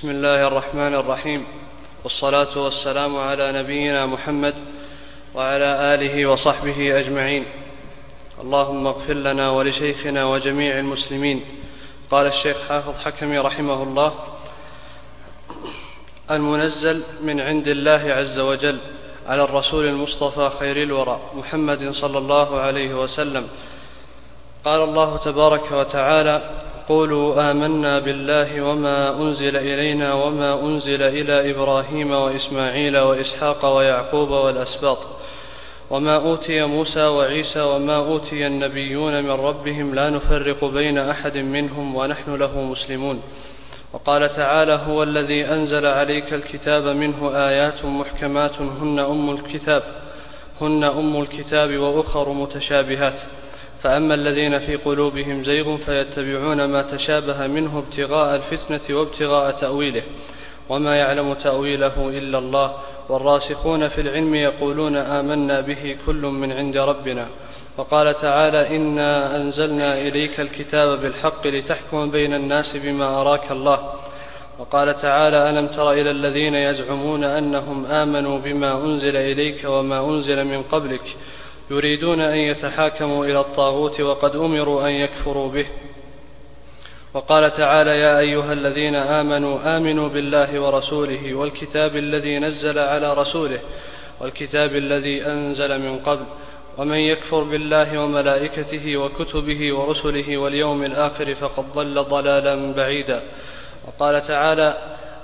بسم الله الرحمن الرحيم والصلاة والسلام على نبينا محمد وعلى آله وصحبه أجمعين. اللهم اغفر لنا ولشيخنا وجميع المسلمين. قال الشيخ حافظ حكمي رحمه الله المنزل من عند الله عز وجل على الرسول المصطفى خير الورى محمد صلى الله عليه وسلم. قال الله تبارك وتعالى قولوا آمنا بالله وما أنزل إلينا وما أنزل إلى إبراهيم وإسماعيل وإسحاق ويعقوب والأسباط وما أوتي موسى وعيسى وما أوتي النبيون من ربهم لا نفرق بين أحد منهم ونحن له مسلمون وقال تعالى هو الذي أنزل عليك الكتاب منه آيات محكمات هن أم الكتاب هن أم الكتاب وأخر متشابهات فأما الذين في قلوبهم زيغ فيتبعون ما تشابه منه ابتغاء الفتنة وابتغاء تأويله وما يعلم تأويله إلا الله والراسخون في العلم يقولون آمنا به كل من عند ربنا. وقال تعالى إنا أنزلنا إليك الكتاب بالحق لتحكم بين الناس بما أراك الله وقال تعالى ألم تر إلى الذين يزعمون أنهم آمنوا بما أنزل إليك وما أنزل من قبلك يريدون أن يتحاكموا إلى الطاغوت وقد أمروا أن يكفروا به. وقال تعالى يا أيها الذين آمنوا آمنوا بالله ورسوله والكتاب الذي نزل على رسوله والكتاب الذي أنزل من قبل ومن يكفر بالله وملائكته وكتبه ورسله واليوم الآخر فقد ضل ضلالا بعيدا. وقال تعالى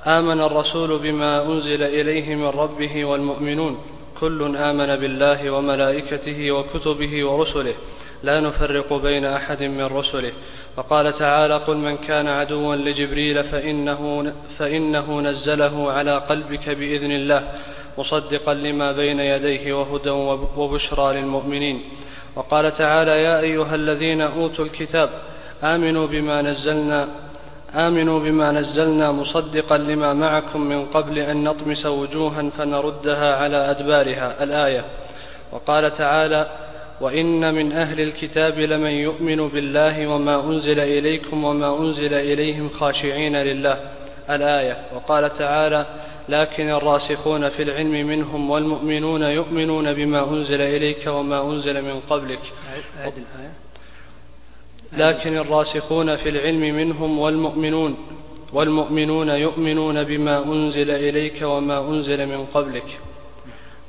آمن الرسول بما أنزل إليه من ربه والمؤمنون. كل آمن بالله وملائكته وكتبه ورسله. لا نفرق بين أحد من رسله. وقال تعالى قل من كان عدوا لجبريل فإنه, فإنه نزله على قلبك بإذن الله مصدقا لما بين يديه وهدى وبشرى للمؤمنين. وقال تعالى يا أيها الذين أوتوا الكتاب آمنوا بما نزلنا آمنوا بما نزلنا مصدقا لما معكم من قبل أن نطمس وجوها فنردها على أدبارها. الآية وقال تعالى وإن من أهل الكتاب لمن يؤمن بالله وما أنزل إليكم وما أنزل إليهم خاشعين لله. الآية وقال تعالى لكن الراسخون في العلم منهم والمؤمنون يؤمنون بما أنزل إليك وما أنزل من قبلك. لكن الراسخون في العلم منهم والمؤمنون والمؤمنون يؤمنون بما أنزل إليك وما أنزل من قبلك.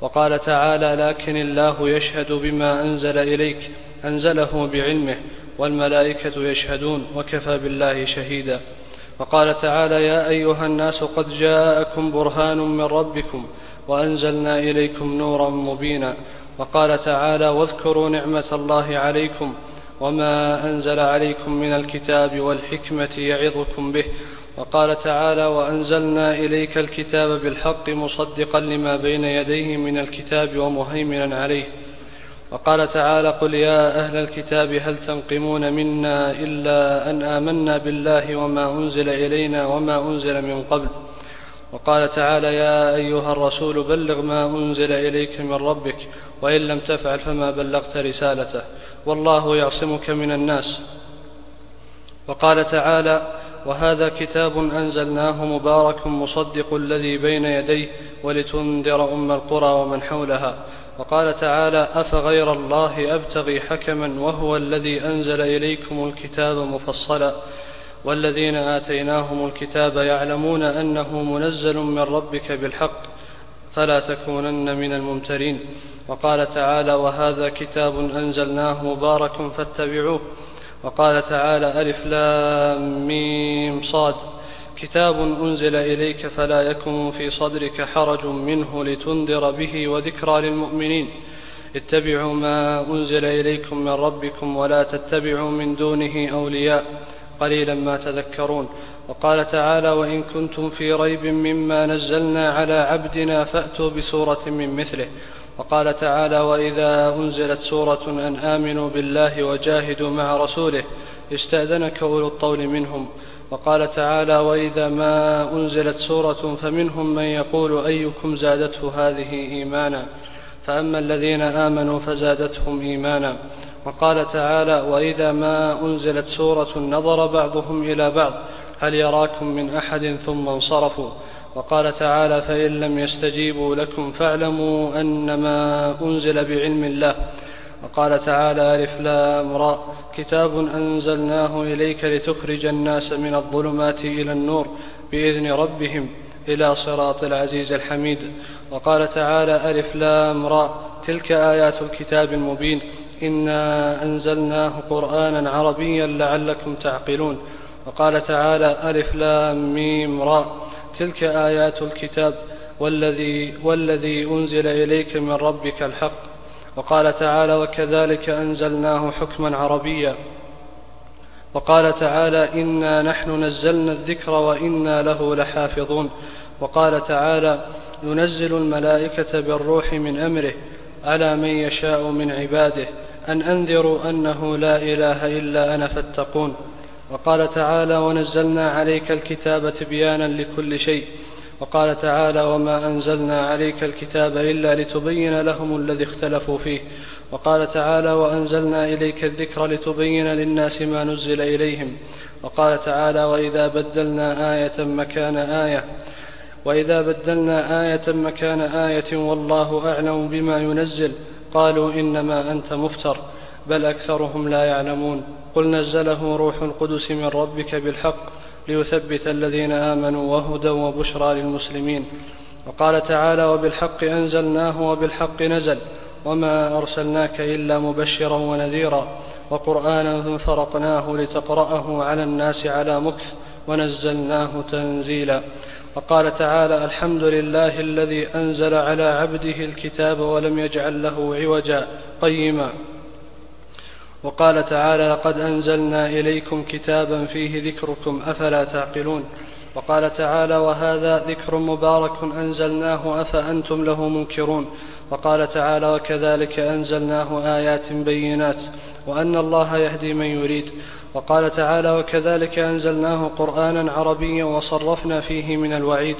وقال تعالى لكن الله يشهد بما أنزل إليك أنزله بعلمه والملائكة يشهدون وكفى بالله شهيدا. وقال تعالى يا أيها الناس قد جاءكم برهان من ربكم وأنزلنا إليكم نورا مبينا. وقال تعالى واذكروا نعمة الله عليكم وما أنزل عليكم من الكتاب والحكمة يعظكم به وقال تعالى وأنزلنا إليك الكتاب بالحق مصدقا لما بين يديه من الكتاب ومهيمنا عليه وقال تعالى قل يا أهل الكتاب هل تنقمون منا إلا أن آمنا بالله وما أنزل إلينا وما أنزل من قبل وقال تعالى يا أيها الرسول بلغ ما أنزل إليك من ربك وإن لم تفعل فما بلغت رسالته والله يعصمك من الناس. وقال تعالى وهذا كتاب أنزلناه مبارك مصدق الذي بين يديه ولتنذر أم القرى ومن حولها. وقال تعالى أفغير الله أبتغي حكما وهو الذي أنزل إليكم الكتاب مفصلا. والذين آتيناهم الكتاب يعلمون أنه منزل من ربك بالحق. فلا تكونن من الممترين. وقال تعالى وهذا كتاب أنزلناه مبارك فاتبعوه. وقال تعالى ألف لام ميم صاد. كتاب أنزل إليك فلا يكن في صدرك حرج منه لتنذر به وذكرى للمؤمنين. اتبعوا ما أنزل إليكم من ربكم ولا تتبعوا من دونه أولياء. قليلا ما تذكرون. وقال تعالى وإن كنتم في ريب مما نزلنا على عبدنا فأتوا بسورة من مثله. وقال تعالى وإذا أنزلت سورة أن آمنوا بالله وجاهدوا مع رسوله استأذنك أولو الطول منهم. وقال تعالى وإذا ما أنزلت سورة فمنهم من يقول أيكم زادته هذه إيمانا. فأما الذين آمنوا فزادتهم إيمانا. وقال تعالى وإذا ما أنزلت سورة نظر بعضهم إلى بعض. هل يراكم من أحد ثم انصرفوا؟ وقال تعالى فإن لم يستجيبوا لكم فاعلموا أنما أنزل بعلم الله. وقال تعالى ألف لام را. كتاب أنزلناه إليك لتخرج الناس من الظلمات إلى النور بإذن ربهم إلى صراط العزيز الحميد. وقال تعالى ألف لام را. تلك آيات الكتاب المبين. إنا أنزلناه قرآنا عربيا لعلكم تعقلون. وقال تعالى ألف لام ميم را تلك آيات الكتاب والذي والذي أنزل إليك من ربك الحق. وقال تعالى وكذلك أنزلناه حكما عربيا. وقال تعالى إنا نحن نزلنا الذكر وإنا له لحافظون. وقال تعالى ينزل الملائكة بالروح من أمره على من يشاء من عباده أن أنذروا أنه لا إله إلا أنا فاتقون. وقال تعالى ونزلنا عليك الكتاب تبيانا لكل شيء. وقال تعالى وما أنزلنا عليك الكتاب إلا لتبين لهم الذي اختلفوا فيه. وقال تعالى وأنزلنا إليك الذكر لتبين للناس ما نزل إليهم. وقال تعالى وإذا بدلنا آية مكان آية. وإذا بدلنا آية مكان آية والله أعلم بما ينزل. قالوا إنما أنت مفتر. بل أكثرهم لا يعلمون. قل نزله روح القدس من ربك بالحق ليثبت الذين آمنوا وهدى وبشرى للمسلمين. وقال تعالى وبالحق أنزلناه وبالحق نزل وما أرسلناك إلا مبشرا ونذيرا. وقرآنا فرقناه لتقرأه على الناس على مكث ونزلناه تنزيلا. وقال تعالى الحمد لله الذي أنزل على عبده الكتاب ولم يجعل له عوجا قيما. وقال تعالى لقد أنزلنا إليكم كتابا فيه ذكركم أفلا تعقلون؟ وقال تعالى وهذا ذكر مبارك أنزلناه أفأنتم له منكرون؟ وقال تعالى وكذلك أنزلناه آيات بينات وأن الله يهدي من يريد. وقال تعالى وكذلك أنزلناه قرآنا عربيا وصرفنا فيه من الوعيد.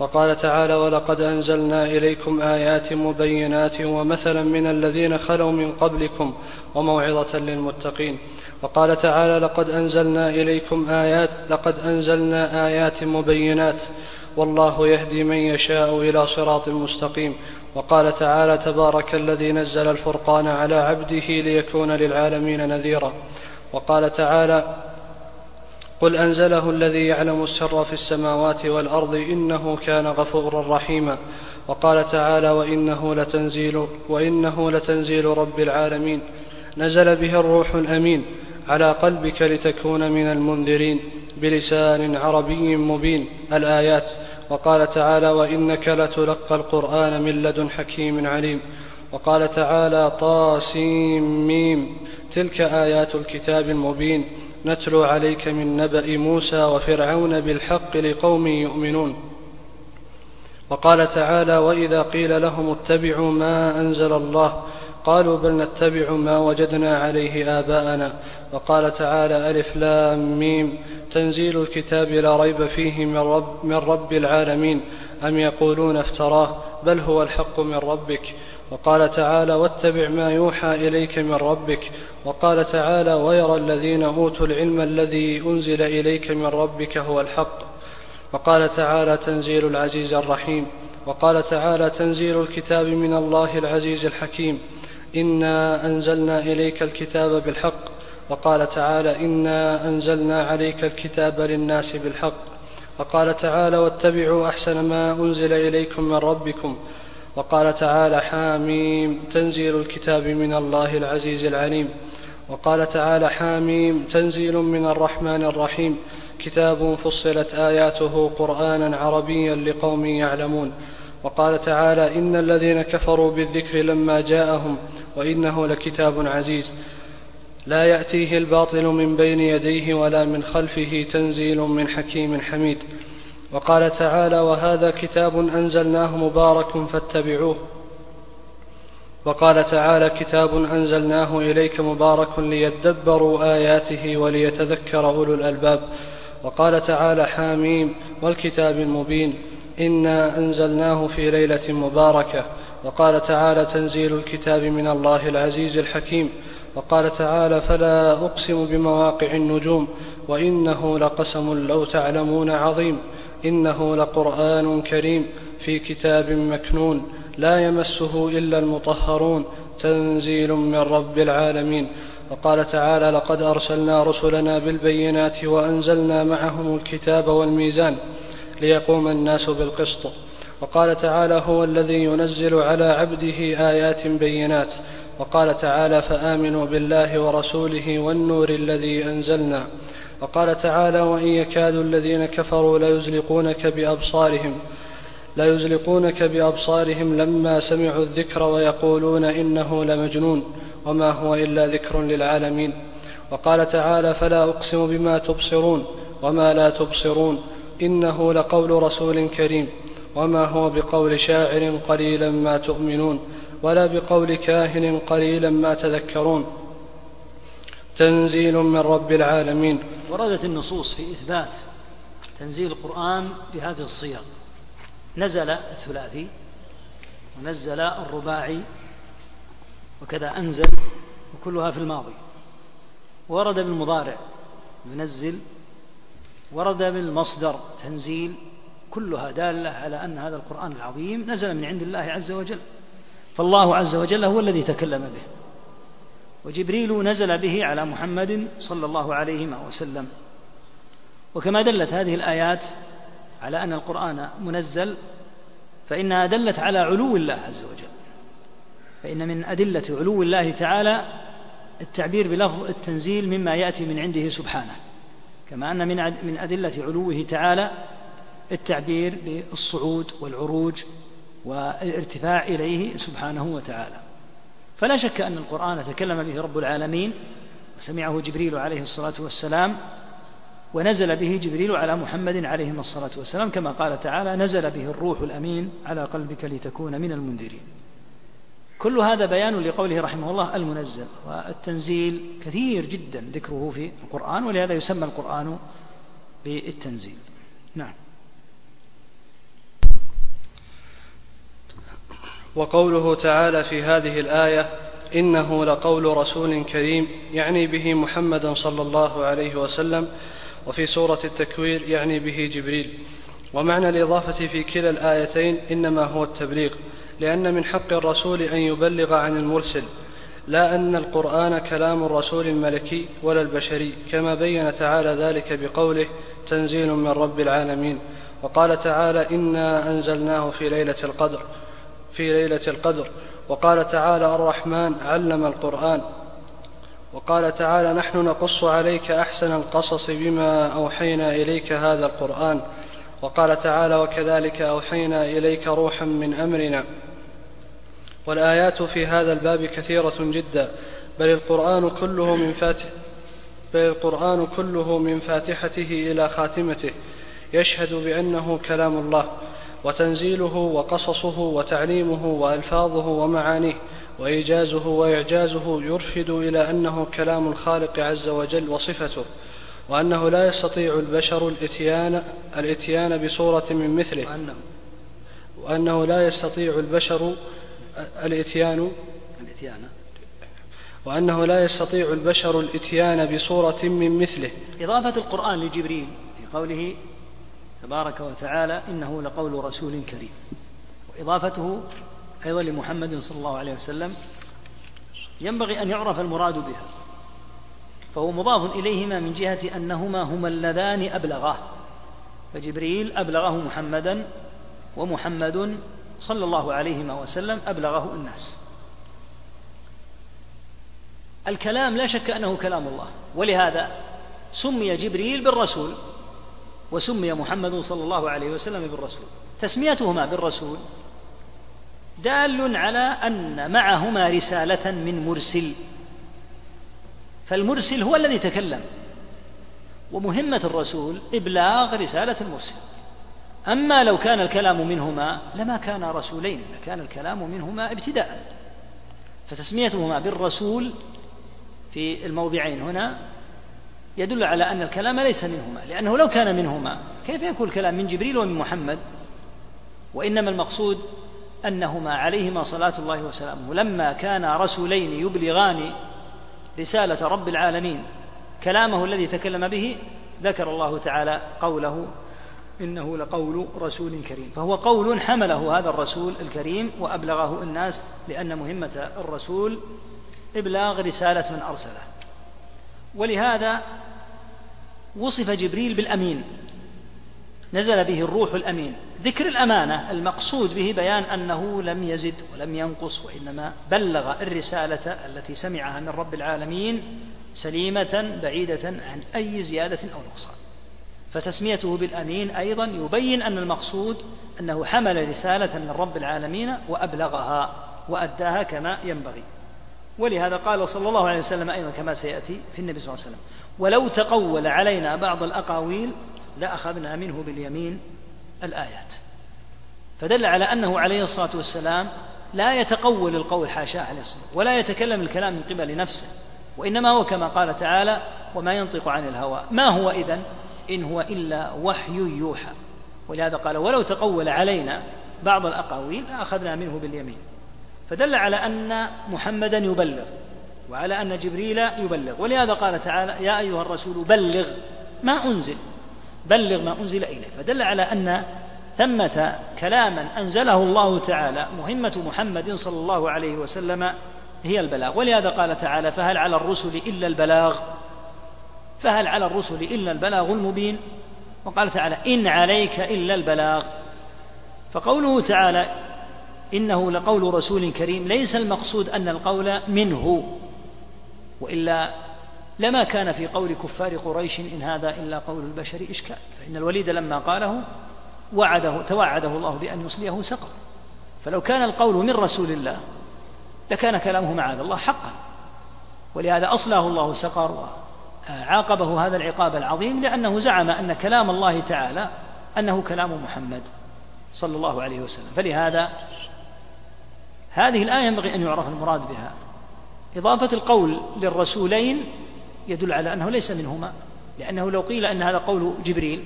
وقال تعالى ولقد أنزلنا إليكم آيات مبينات ومثلا من الذين خلوا من قبلكم وموعظة للمتقين. وقال تعالى لقد أنزلنا إليكم آيات لقد أنزلنا آيات مبينات. والله يهدي من يشاء إلى صراط مستقيم. وقال تعالى تبارك الذي نزل الفرقان على عبده ليكون للعالمين نذيرا. وقال تعالى قل أنزله الذي يعلم السر في السماوات والأرض إنه كان غفورا رحيما وقال تعالى وإنه لتنزيل وإنه لتنزيل رب العالمين نزل به الروح الأمين على قلبك لتكون من المنذرين بلسان عربي مبين الآيات وقال تعالى وإنك لتلقى القرآن من لدن حكيم عليم وقال تعالى طاسيم ميم. تلك آيات الكتاب المبين. نتلو عليك من نبأ موسى وفرعون بالحق لقوم يؤمنون. وقال تعالى وإذا قيل لهم اتبعوا ما أنزل الله قالوا بل نتبع ما وجدنا عليه آباءنا. وقال تعالى ألف لام ميم. تنزيل الكتاب لا ريب فيه من رب, من رب العالمين. أم يقولون افتراه؟ بل هو الحق من ربك. وقال تعالى واتبع ما يوحى إليك من ربك. وقال تعالى ويرى الذين أوتوا العلم الذي أنزل إليك من ربك هو الحق. وقال تعالى تنزيل العزيز الرحيم. وقال تعالى تنزيل الكتاب من الله العزيز الحكيم. إنا أنزلنا إليك الكتاب بالحق. وقال تعالى إنا أنزلنا عليك الكتاب للناس بالحق. وقال تعالى واتبعوا أحسن ما أنزل إليكم من ربكم. وقال تعالى حاميم تنزيل الكتاب من الله العزيز العليم. وقال تعالى حاميم تنزيل من الرحمن الرحيم. كتاب فصلت آياته قرآنا عربيا لقوم يعلمون. وقال تعالى إن الذين كفروا بالذكر لما جاءهم وإنه لكتاب عزيز. لا يأتيه الباطل من بين يديه ولا من خلفه تنزيل من حكيم حميد. وقال تعالى وهذا كتاب أنزلناه مبارك فاتبعوه. وقال تعالى كتاب أنزلناه إليك مبارك ليدبروا آياته وليتذكر أولو الألباب. وقال تعالى حاميم والكتاب المبين إنا أنزلناه في ليلة مباركة. وقال تعالى تنزيل الكتاب من الله العزيز الحكيم. وقال تعالى فلا أقسم بمواقع النجوم وإنه لقسم لو تعلمون عظيم. إنه لقرآن كريم في كتاب مكنون لا يمسه إلا المطهرون تنزيل من رب العالمين. وقال تعالى لقد أرسلنا رسلنا بالبينات وأنزلنا معهم الكتاب والميزان ليقوم الناس بالقسط. وقال تعالى هو الذي ينزل على عبده آيات بينات. وقال تعالى فآمنوا بالله ورسوله والنور الذي أنزلنا. وقال تعالى وإن يكاد الذين كفروا ليزلقونك بأبصارهم لا يزلقونك بأبصارهم لما سمعوا الذكر ويقولون إنه لمجنون وما هو إلا ذكر للعالمين. وقال تعالى فلا أقسم بما تبصرون وما لا تبصرون إنه لقول رسول كريم وما هو بقول شاعر قليلا ما تؤمنون ولا بقول كاهن قليلا ما تذكرون. تنزيل من رب العالمين. وردت النصوص في إثبات تنزيل القرآن بهذه الصيغ. نزل الثلاثي ونزل الرباعي وكذا أنزل وكلها في الماضي. ورد بالمضارع ينزل. ورد بالمصدر تنزيل. كلها دالة على أن هذا القرآن العظيم نزل من عند الله عز وجل. فالله عز وجل هو الذي تكلم به. وجبريل نزل به على محمد صلى الله عليه وسلم. وكما دلت هذه الآيات على أن القرآن منزل فإنها دلت على علو الله عز وجل. فإن من أدلة علو الله تعالى التعبير بلفظ التنزيل مما يأتي من عنده سبحانه. كما أن من أدلة علوه تعالى التعبير بالصعود والعروج والارتفاع إليه سبحانه وتعالى. فلا شك أن القرآن تكلم به رب العالمين وسمعه جبريل عليه الصلاة والسلام ونزل به جبريل على محمد عليه الصلاة والسلام كما قال تعالى نزل به الروح الأمين على قلبك لتكون من المنذرين. كل هذا بيان لقوله رحمه الله المنزل والتنزيل كثير جدا ذكره في القرآن ولهذا يسمى القرآن بالتنزيل. نعم. وقوله تعالى في هذه الآية إنه لقول رسول كريم يعني به محمدا صلى الله عليه وسلم وفي سورة التكوير يعني به جبريل. ومعنى الإضافة في كلا الآيتين إنما هو التبليغ لأن من حق الرسول أن يبلغ عن المرسل لا أن القرآن كلام الرسول الملكي ولا البشري كما بين تعالى ذلك بقوله تنزيل من رب العالمين. وقال تعالى إنا أنزلناه في ليلة القدر. في ليلة القدر. وقال تعالى الرحمن علم القرآن. وقال تعالى نحن نقص عليك أحسن القصص بما أوحينا إليك هذا القرآن. وقال تعالى وكذلك أوحينا إليك روحا من أمرنا. والآيات في هذا الباب كثيرة جدا. بل القرآن كله من فاتح بل القرآن كله من فاتحته إلى خاتمته. يشهد بأنه كلام الله. وتنزيله وقصصه وتعليمه وألفاظه ومعانيه وإيجازه وإعجازه يرشد إلى أنه كلام الخالق عز وجل وصفته وأنه لا يستطيع البشر الإتيان الإتيان بصورة من مثله وأنه, لا يستطيع البشر الإتيان الإتيان. وأنه لا يستطيع البشر الإتيان بصورة من مثله. إضافة القرآن لجبريل في قوله تبارك وتعالى إنه لقول رسول كريم. وإضافته أيضا لمحمد صلى الله عليه وسلم ينبغي أن يعرف المراد بها. فهو مضاف إليهما من جهة أنهما هما اللذان أبلغاه. فجبريل أبلغه محمدا ومحمد صلى الله عليه وسلم أبلغه الناس. الكلام لا شك أنه كلام الله. ولهذا سمي جبريل بالرسول. وسمي محمد صلى الله عليه وسلم بالرسول. تسميتهما بالرسول دال على أن معهما رسالة من مرسل. فالمرسل هو الذي تكلم. ومهمة الرسول إبلاغ رسالة المرسل. أما لو كان الكلام منهما لما كان رسولين لكان الكلام منهما ابتداء. فتسميتهما بالرسول في الموضعين هنا يدل على أن الكلام ليس منهما لأنه لو كان منهما كيف يكون الكلام من جبريل ومن محمد؟ وإنما المقصود أنهما عليهما صلاة الله وسلامه. لما كانا رسولين يبلغان رسالة رب العالمين كلامه الذي تكلم به ذكر الله تعالى قوله إنه لقول رسول كريم. فهو قول حمله هذا الرسول الكريم وأبلغه الناس لأن مهمة الرسول إبلاغ رسالة من أرسله. ولهذا وصف جبريل بالأمين. نزل به الروح الأمين. ذكر الأمانة المقصود به بيان أنه لم يزد ولم ينقص وإنما بلغ الرسالة التي سمعها من رب العالمين سليمة بعيدة عن أي زيادة أو نقصان. فتسميته بالأمين أيضا يبين أن المقصود أنه حمل رسالة من رب العالمين وأبلغها وأداها كما ينبغي. ولهذا قال صلى الله عليه وسلم أيضا كما سيأتي في النبي صلى الله عليه وسلم ولو تقول علينا بعض الأقاويل لأخذنا منه باليمين الآيات. فدل على أنه عليه الصلاة والسلام لا يتقول القول حاشاه عليه الصلاة ولا يتكلم الكلام من قبل نفسه وإنما هو كما قال تعالى وما ينطق عن الهوى. ما هو إذن؟ إن هو إلا وحي يوحى. ولهذا قال ولو تقول علينا بعض الأقاويل لأخذنا منه باليمين. فدل على أن محمدا يبلغ وعلى أن جبريل يبلغ. ولهذا قال تعالى يا أيها الرسول بلغ ما أنزل بلغ ما أنزل إليك. فدل على أن ثمة كلاما أنزله الله تعالى مهمة محمد صلى الله عليه وسلم هي البلاغ. ولهذا قال تعالى فهل على الرسل إلا البلاغ؟ فهل على الرسل إلا البلاغ المبين؟ وقال تعالى إن عليك إلا البلاغ. فقوله تعالى إنه لقول رسول كريم ليس المقصود أن القول منه وإلا لما كان في قول كفار قريش إن هذا إلا قول البشر إشكال. فإن الوليد لما قاله وعده توعده الله بأن يصليه سقر فلو كان القول من رسول الله لكان كلامه معاذ الله حقا. ولهذا أصلاه الله سقر وعاقبه هذا العقاب العظيم لأنه زعم أن كلام الله تعالى أنه كلام محمد صلى الله عليه وسلم. فلهذا هذه الآية ينبغي أن يعرف المراد بها. إضافة القول للرسولين يدل على أنه ليس منهما لأنه لو قيل أن هذا قول جبريل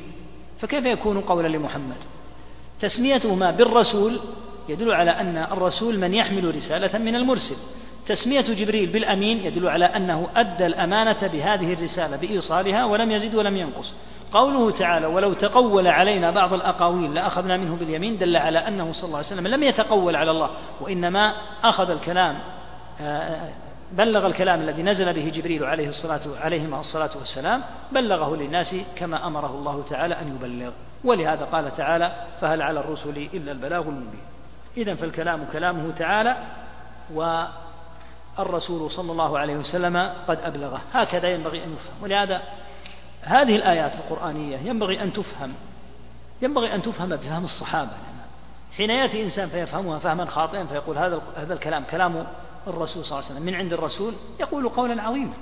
فكيف يكون قولا لمحمد؟ تسميتهما بالرسول يدل على أن الرسول من يحمل رسالة من المرسل. تسمية جبريل بالأمين يدل على أنه أدى الأمانة بهذه الرسالة بإيصالها ولم يزد ولم ينقص. قوله تعالى ولو تقول علينا بعض الأقاويل لأخذنا منه باليمين دل على أنه صلى الله عليه وسلم لم يتقول على الله وإنما أخذ الكلام آه، بلغ الكلام الذي نزل به جبريل عليه الصلاة عليهما الصلاة والسلام بلغه للناس كما أمره الله تعالى أن يبلغ. ولهذا قال تعالى فهل على الرسل إلا البلاغ المبين. إذا فالكلام كلامه تعالى والرسول صلى الله عليه وسلم قد أبلغه. هكذا ينبغي أن يفهم. ولهذا هذه الآيات القرآنية ينبغي أن تفهم ينبغي أن تفهم بفهم الصحابة. حين يأتي إنسان فيفهمها فهما خاطئا فيقول هذا هذا الكلام كلام الرسول صلى الله عليه وسلم من عند الرسول يقول قولا عظيما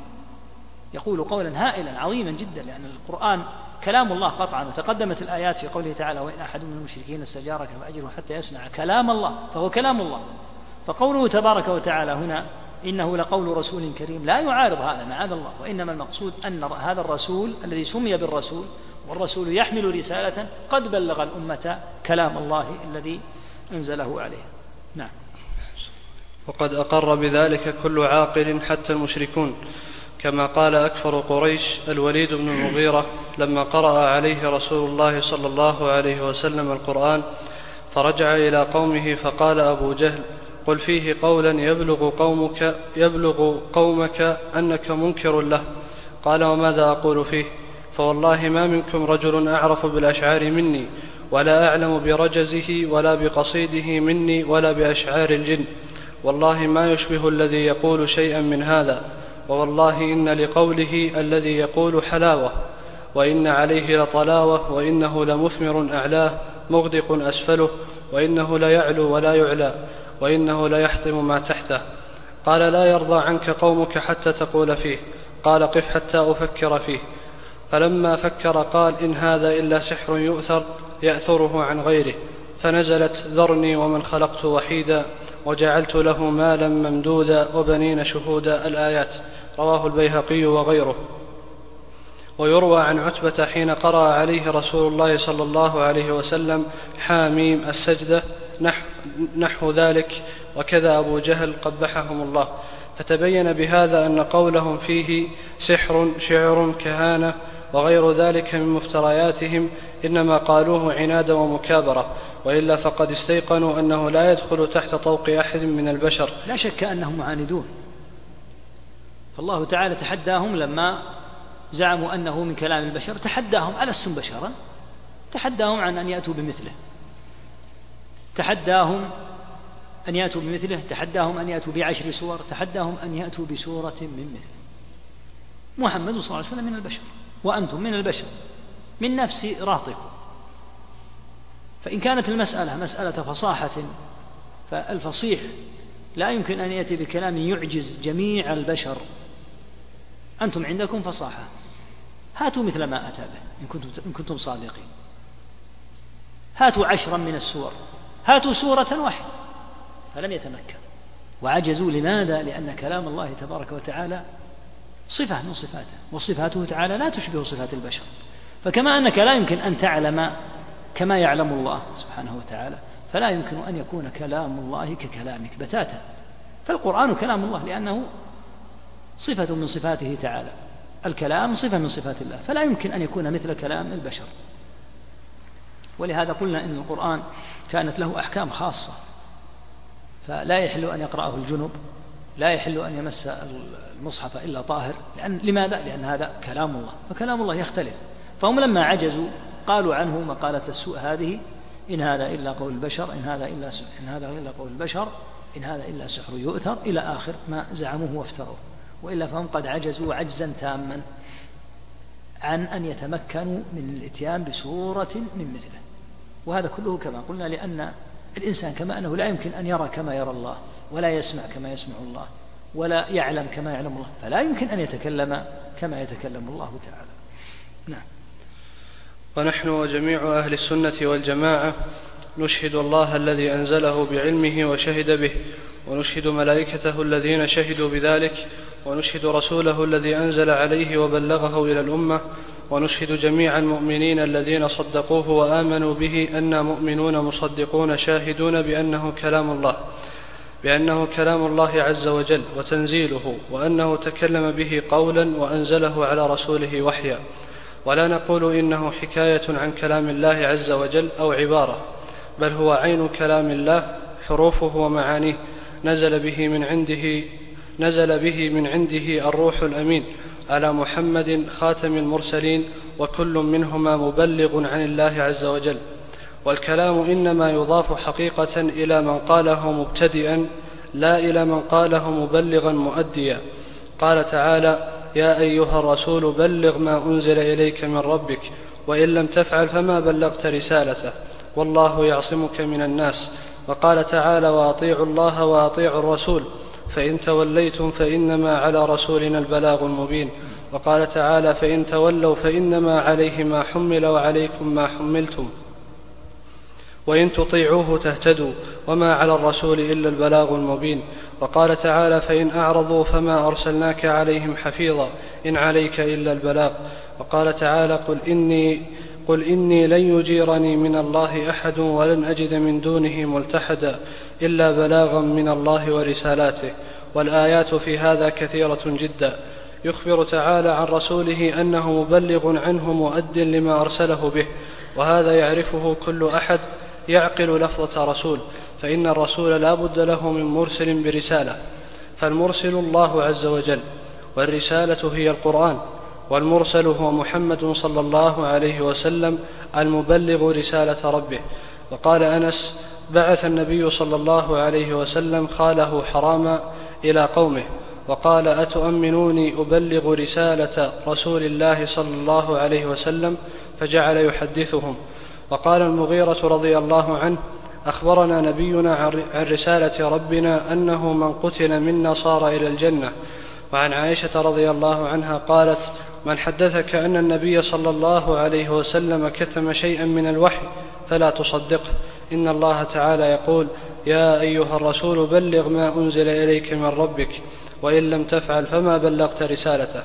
يقول قولا هائلا عظيما جدا لأن القرآن كلام الله قطعا وتقدمت الآيات في قوله تعالى وإن أحد من المشركين استجارك فأجره حتى يسمع كلام الله فهو كلام الله. فقوله تبارك وتعالى هنا إنه لقول رسول كريم. لا يعارض هذا معاذ الله. وإنما المقصود أن هذا الرسول الذي سمي بالرسول والرسول يحمل رسالة قد بلغ الأمة كلام الله الذي أنزله عليه. نعم. وقد أقر بذلك كل عاقل حتى المشركون. كما قال أكفر قريش الوليد بن المغيرة لما قرأ عليه رسول الله صلى الله عليه وسلم القرآن فرجع إلى قومه فقال أبو جهل قل فيه قولا يبلغ قومك يبلغ قومك أنك منكر له. قال وماذا أقول فيه؟ فوالله ما منكم رجل أعرف بالأشعار مني ولا أعلم برجزه ولا بقصيده مني ولا بأشعار الجن. والله ما يشبه الذي يقول شيئا من هذا ووالله إن لقوله الذي يقول حلاوة وإن عليه لطلاوة وإنه لمثمر أعلاه مغدق أسفله وإنه ليعلو ولا يعلى. وإنه ليحطم ما تحته. قال لا يرضى عنك قومك حتى تقول فيه. قال قف حتى أفكر فيه. فلما فكر قال إن هذا إلا سحر يؤثر يأثره عن غيره. فنزلت ذرني ومن خلقت وحيدا وجعلت له مالا ممدودا وبنين شهودا. الآيات. رواه البيهقي وغيره. ويروى عن عتبة حين قرأ عليه رسول الله صلى الله عليه وسلم حاميم السجدة نحو, نحو ذلك وكذا أبو جهل قبحهم الله. فتبين بهذا أن قولهم فيه سحر شعر كهانة وغير ذلك من مفترياتهم إنما قالوه عنادا ومكابرة. وإلا فقد استيقنوا أنه لا يدخل تحت طوق أحد من البشر. لا شك أنهم معاندون. فالله تعالى تحداهم لما زعموا أنه من كلام البشر تحداهم ألستم بشرا؟ تحداهم عن أن يأتوا بمثله. تحداهم أن يأتوا بمثله تحداهم أن يأتوا بعشر سور تحداهم أن يأتوا بسورة من مثله. محمد صلى الله عليه وسلم من البشر وأنتم من البشر من نفس راطكم فإن كانت المسألة مسألة فصاحة فالفصيح لا يمكن أن يأتي بكلام يعجز جميع البشر. أنتم عندكم فصاحة. هاتوا مثل ما أتى به إن كنتم, إن كنتم صادقين. هاتوا عشرا من السور. هاتوا سورة واحدة فلم يتمكن. وعجزوا لماذا؟ لأن كلام الله تبارك وتعالى صفة من صفاته وصفاته تعالى لا تشبه صفات البشر. فكما أنك لا يمكن أن تعلم كما يعلم الله سبحانه وتعالى فلا يمكن أن يكون كلام الله ككلامك بتاتا. فالقرآن كلام الله لأنه صفة من صفاته تعالى. الكلام صفة من صفات الله فلا يمكن أن يكون مثل كلام البشر. ولهذا قلنا إن القرآن كانت له أحكام خاصة فلا يحل أن يقرأه الجنب لا يحل أن يمس المصحف إلا طاهر لأن لماذا؟ لأن هذا كلام الله فكلام الله يختلف. فهم لما عجزوا قالوا عنه مقالة السوء هذه إن هذا إلا قول البشر إن هذا إلا إن هذا إلا قول البشر إن هذا إلا سحر يؤثر إلى آخر ما زعموه وافتروه وإلا فهم قد عجزوا عجزا تاما عن أن يتمكنوا من الإتيان بسورة من مثله. وهذا كله كما قلنا لأن الإنسان كما أنه لا يمكن أن يرى كما يرى الله ولا يسمع كما يسمع الله ولا يعلم كما يعلم الله فلا يمكن أن يتكلم كما يتكلم الله تعالى. نعم. ونحن وجميع أهل السنة والجماعة نشهد الله الذي أنزله بعلمه وشهد به ونشهد ملائكته الذين شهدوا بذلك ونشهد رسوله الذي أنزل عليه وبلغه إلى الأمة ونشهد جميع المؤمنين الذين صدقوه وآمنوا به أنا مؤمنون مصدقون شاهدون بأنه كلام الله بأنه كلام الله عز وجل وتنزيله وأنه تكلم به قولا وأنزله على رسوله وحيا. ولا نقول إنه حكاية عن كلام الله عز وجل أو عبارة بل هو عين كلام الله حروفه ومعانيه نزل به من عنده نزل به من عنده الروح الأمين. على محمد خاتم المرسلين وكل منهما مبلغ عن الله عز وجل. والكلام إنما يضاف حقيقة إلى من قاله مبتدئا لا إلى من قاله مبلغا مؤديا. قال تعالى يا أيها الرسول بلغ ما أنزل إليك من ربك وإن لم تفعل فما بلغت رسالته. والله يعصمك من الناس. وقال تعالى وأطيعوا الله وأطيعوا الرسول فإن توليتم فإنما على رسولنا البلاغ المبين. وقال تعالى فإن تولوا فإنما عليه ما حمل وعليكم ما حملتم. وإن تطيعوه تهتدوا وما على الرسول إلا البلاغ المبين. وقال تعالى فإن أعرضوا فما أرسلناك عليهم حفيظا إن عليك إلا البلاغ. وقال تعالى قل إني قل إني لن يجيرني من الله أحد ولن أجد من دونه ملتحدا إلا بلاغا من الله ورسالاته والآيات في هذا كثيرة جدا. يخبر تعالى عن رسوله أنه مبلغ عنه مؤد لما أرسله به وهذا يعرفه كل أحد يعقل لفظة رسول فإن الرسول لا بد له من مرسل برسالة فالمرسل الله عز وجل والرسالة هي القرآن. والمرسل هو محمد صلى الله عليه وسلم المبلغ رسالة ربه. وقال أنس بعث النبي صلى الله عليه وسلم خاله حراما إلى قومه وقال أتؤمنوني أبلغ رسالة رسول الله صلى الله عليه وسلم؟ فجعل يحدثهم. وقال المغيرة رضي الله عنه أخبرنا نبينا عن رسالة ربنا أنه من قتل منا صار إلى الجنة. وعن عائشة رضي الله عنها قالت من حدثك أن النبي صلى الله عليه وسلم كتم شيئا من الوحي فلا تصدقه. إن الله تعالى يقول يا أيها الرسول بلغ ما أنزل إليك من ربك وإن لم تفعل فما بلغت رسالته.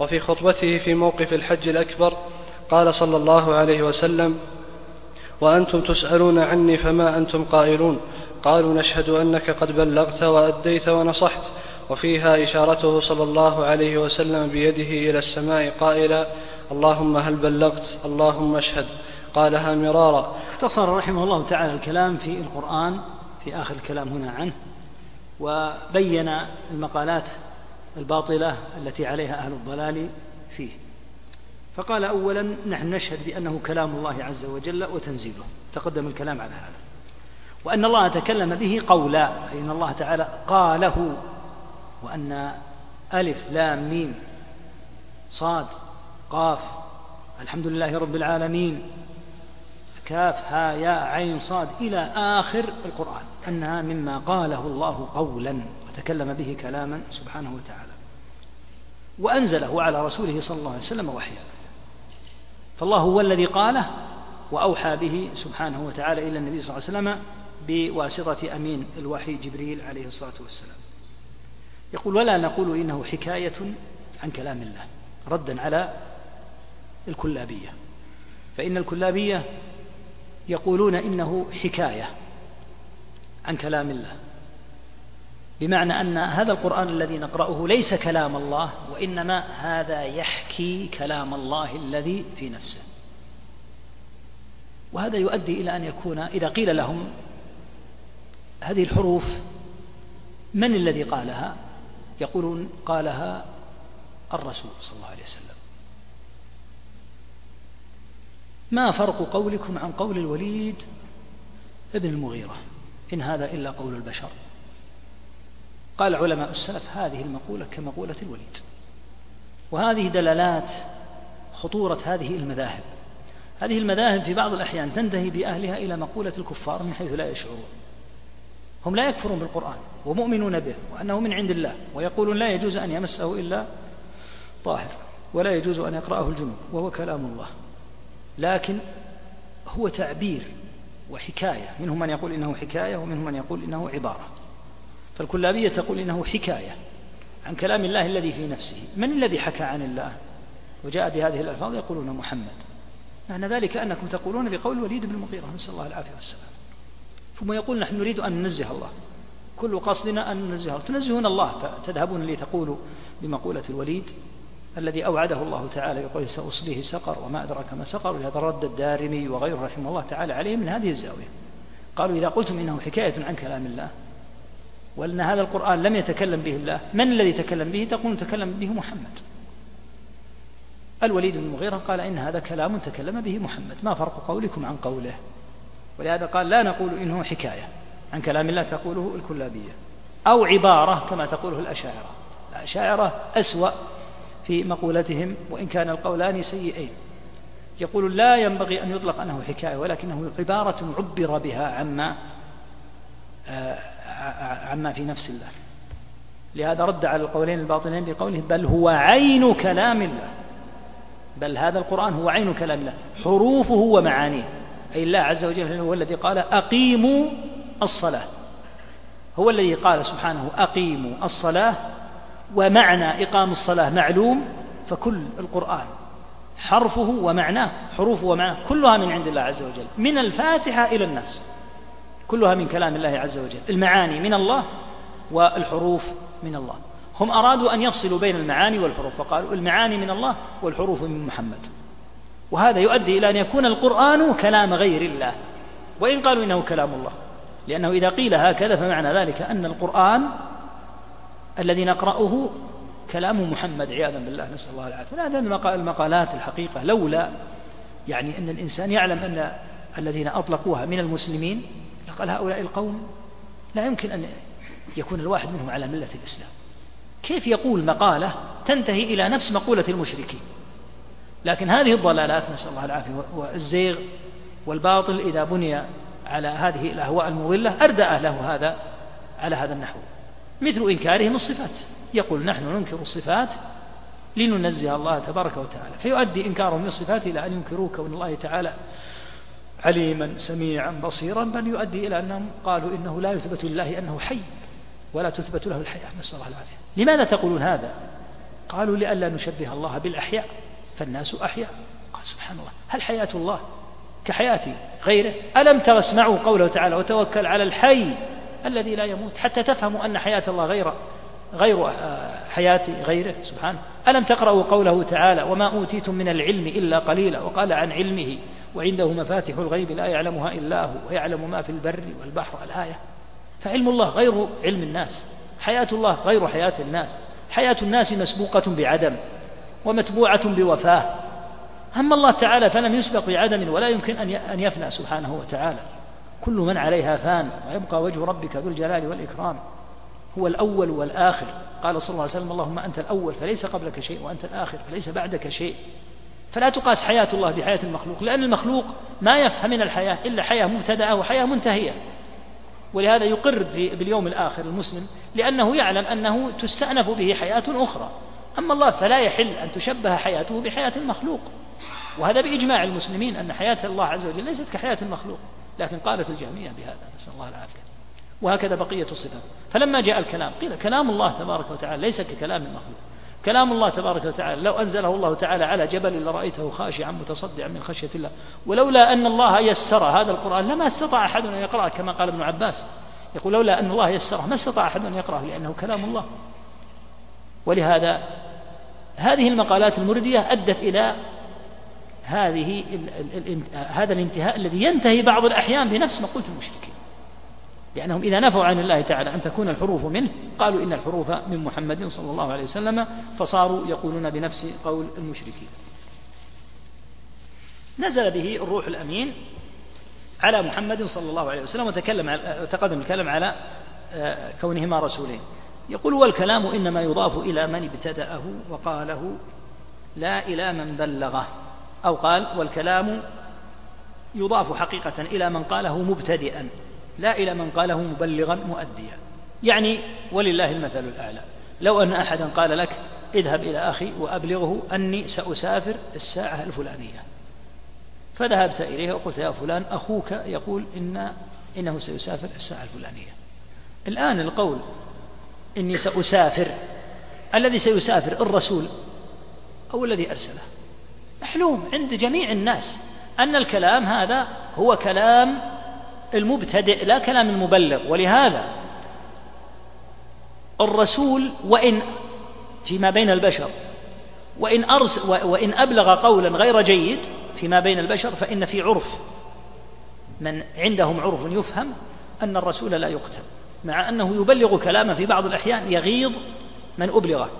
وفي خطبته في موقف الحج الأكبر قال صلى الله عليه وسلم وأنتم تسألون عني فما أنتم قائلون؟ قالوا نشهد أنك قد بلغت وأديت ونصحت. وفيها إشارته صلى الله عليه وسلم بيده إلى السماء قائلا اللهم هل بلغت؟ اللهم اشهد. قالها مرارا. اختصر رحمه الله تعالى الكلام في القرآن في آخر الكلام هنا عنه وبين المقالات الباطلة التي عليها أهل الضلال فيه. فقال أولا نحن نشهد بأنه كلام الله عز وجل وتنزيله. تقدم الكلام على هذا. وأن الله تكلم به قولا أي أن الله تعالى قاله وأن ألف لام ميم صاد قاف الحمد لله رب العالمين كاف ها ياء عين صاد إلى آخر القرآن أنها مما قاله الله قولا وتكلم به كلاما سبحانه وتعالى وأنزله على رسوله صلى الله عليه وسلم وحيا فالله هو الذي قاله وأوحى به سبحانه وتعالى إلى النبي صلى الله عليه وسلم بواسطة أمين الوحي جبريل عليه الصلاة والسلام يقول ولا نقول إنه حكاية عن كلام الله ردا على الكلابية. فإن الكلابية يقولون إنه حكاية عن كلام الله. بمعنى أن هذا القرآن الذي نقرأه ليس كلام الله وإنما هذا يحكي كلام الله الذي في نفسه. وهذا يؤدي إلى أن يكون إذا قيل لهم هذه الحروف من الذي قالها؟ يقولون قالها الرسول صلى الله عليه وسلم. ما فرق قولكم عن قول الوليد ابن المغيرة؟ إن هذا إلا قول البشر. قال علماء السلف هذه المقولة كمقولة الوليد. وهذه دلالات خطورة هذه المذاهب. هذه المذاهب في بعض الأحيان تنتهي بأهلها إلى مقولة الكفار من حيث لا يشعرون. هم لا يكفرون بالقرآن ومؤمنون به وأنه من عند الله ويقولون لا يجوز أن يمسه إلا طاهر ولا يجوز أن يقرأه الجنوب وهو كلام الله. لكن هو تعبير وحكاية منهم من يقول إنه حكاية ومنهم من يقول إنه عبارة. فالكلابية تقول إنه حكاية عن كلام الله الذي في نفسه. من الذي حكى عن الله؟ وجاء بهذه الألفاظ يقولون محمد. معنى ذلك أنكم تقولون بقول وليد بن المغيرة نسأل الله العافية والسلام. ثم يقول نحن نريد أن ننزه الله. كل قصدنا أن ننزه الله. تنزهون الله فتذهبون لتقولوا بمقولة الوليد الذي أوعده الله تعالى يقول سأصليه سقر وما أدرك ما سقر ولهذا رد الدارمي وغيره رحمه الله تعالى عليه من هذه الزاوية. قالوا إذا قلتم إنه حكاية عن كلام الله وأن هذا القرآن لم يتكلم به الله من الذي تكلم به؟ تقول تكلم به محمد. الوليد بن المغيرة قال إن هذا كلام تكلم به محمد. ما فرق قولكم عن قوله؟ ولهذا قال لا نقول إنه حكاية. عن كلام الله تقوله الكلابية. أو عبارة كما تقوله الأشاعرة. الأشاعرة أسوأ في مقولتهم وإن كان القولان سيئين. يقول لا ينبغي أن يطلق أنه حكاية ولكنه عبارة عبر بها عما آه، عما في نفس الله. لهذا رد على القولين الباطنين بقوله بل هو عين كلام الله. بل هذا القرآن هو عين كلام الله. حروفه ومعانيه. أي الله عز وجل هو الذي قال أقيموا الصلاة. هو الذي قال سبحانه أقيموا الصلاة ومعنى إقام الصلاة معلوم فكل القرآن حرفه ومعناه حروفه ومعناه كلها من عند الله عز وجل من الفاتحة إلى الناس كلها من كلام الله عز وجل المعاني من الله والحروف من الله. هم أرادوا أن يفصلوا بين المعاني والحروف فقالوا المعاني من الله والحروف من محمد. وهذا يؤدي إلى أن يكون القرآن كلام غير الله. وإن قالوا إنه كلام الله لأنه إذا قيل هكذا فمعنى ذلك أن القرآن الذي نقرأه كلام محمد عياذا بالله نسأل الله العافية. هذا المقالات الحقيقة لولا يعني أن الإنسان يعلم أن الذين أطلقوها من المسلمين قال هؤلاء القوم لا يمكن أن يكون الواحد منهم على ملة الإسلام. كيف يقول مقالة تنتهي إلى نفس مقولة المشركين؟ لكن هذه الضلالات نسأل الله العافية والزيغ والباطل إذا بني على هذه الأهواء المضلة أردأ أهله هذا على هذا النحو. مثل إنكارهم الصفات. يقول نحن ننكر الصفات لننزه الله تبارك وتعالى. فيؤدي إنكارهم للصفات إلى أن ينكروا كون الله تعالى عليما سميعا بصيرا بل يؤدي إلى أنهم قالوا إنه لا يثبت لله أنه حي ولا تثبت له الحياة. نسأل الله العافية. لماذا تقولون هذا؟ قالوا لئلا نشبه الله بالأحياء. فالناس أحياء. قال سبحان الله. هل حياة الله كحياة غيره؟ ألم تسمعوا قوله تعالى وتوكل على الحي الذي لا يموت حتى تفهموا أن حياة الله غير غير حياة غيره؟ سبحانه ألم تقرأوا قوله تعالى وما أوتيتم من العلم إلا قليلا؟ وقال عن علمه وعنده مفاتح الغيب لا يعلمها إلا هو ويعلم ما في البر والبحر الآية فعلم الله غير علم الناس. حياة الله غير حياة الناس. حياة الناس مسبوقة بعدم. ومتبوعة بوفاة. أما الله تعالى فلم يسبق بعدم ولا يمكن أن يفنى سبحانه وتعالى. كل من عليها فان ويبقى وجه ربك ذو الجلال والإكرام. هو الأول والآخر. قال صلى الله عليه وسلم اللهم أنت الأول فليس قبلك شيء وأنت الآخر فليس بعدك شيء. فلا تقاس حياة الله بحياة المخلوق لأن المخلوق ما يفهم من الحياة إلا حياة مبتدأة وحياة منتهية. ولهذا يقر باليوم الآخر المسلم لأنه يعلم أنه تستأنف به حياة أخرى. أما الله فلا يحل أن تشبه حياته بحياة المخلوق. وهذا بإجماع المسلمين أن حياة الله عز وجل ليست كحياة المخلوق لكن قالت الجهمية بهذا. نسأل الله العافية. وهكذا بقية الصفات. فلما جاء الكلام قيل كلام الله تبارك وتعالى ليس ككلام المخلوق. كلام الله تبارك وتعالى لو أنزله الله تعالى على جبل لرأيته خاشعا متصدعا من خشية الله ولولا أن الله يسر هذا القرآن لما استطاع أحد أن يقرأه كما قال ابن عباس. يقول لولا أن الله يسره ما استطاع أحد أن يقرأه لأنه كلام الله. ولهذا هذه المقالات المردية أدت إلى هذه هذا الانتهاء الذي ينتهي بعض الأحيان بنفس مقولة المشركين. لأنهم إذا نفوا عن الله تعالى أن تكون الحروف منه قالوا إن الحروف من محمد صلى الله عليه وسلم فصاروا يقولون بنفس قول المشركين. نزل به الروح الأمين على محمد صلى الله عليه وسلم وتكلم تقدم الكلام على آه، كونهما رسولين. يقول والكلام إنما يضاف إلى من ابتدأه وقاله لا إلى من بلغه. أو قال والكلام يضاف حقيقة إلى من قاله مبتدئا لا إلى من قاله مبلغا مؤديا. يعني ولله المثل الأعلى. لو أن أحدا قال لك اذهب إلى أخي وأبلغه أني سأسافر الساعة الفلانية. فذهبت إليه وقلت يا فلان أخوك يقول إن إنه سيسافر الساعة الفلانية. الآن القول إني سأسافر. الذي سيسافر الرسول أو الذي أرسله. محلوم عند جميع الناس أن الكلام هذا هو كلام المبتدئ لا كلام المبلغ. ولهذا الرسول وإن فيما بين البشر وإن, أرس وإن أبلغ قولا غير جيد فيما بين البشر فإن في عرف. من عندهم عرف يفهم أن الرسول لا يقتل. مع أنه يبلغ كلاما في بعض الأحيان يغيظ من أبلغه.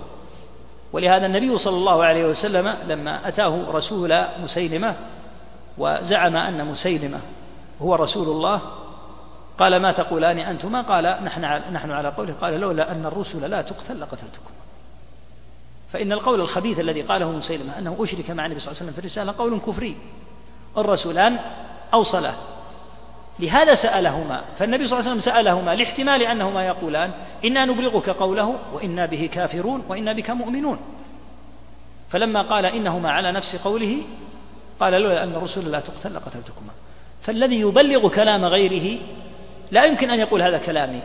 ولهذا النبي صلى الله عليه وسلم لما أتاه رسول مسيلمة وزعم أن مسيلمة هو رسول الله قال ما تقولان أنتما؟ قال نحن على, نحن على قوله قال لولا أن الرسل لا تقتل لقتلتكم. فإن القول الخبيث الذي قاله مسيلمة أنه أشرك مع النبي صلى الله عليه وسلم في الرسالة قول كفري. الرسولان أوصله. لهذا سألهما فالنبي صلى الله عليه وسلم سألهما لاحتمال أنهما يقولان إنا نبلغك قوله وإنا به كافرون وإنا بك مؤمنون. فلما قال إنهما على نفس قوله قال لولا أن الرسل لا تقتل لقتلتكما. فالذي يبلغ كلام غيره لا يمكن أن يقول هذا كلامي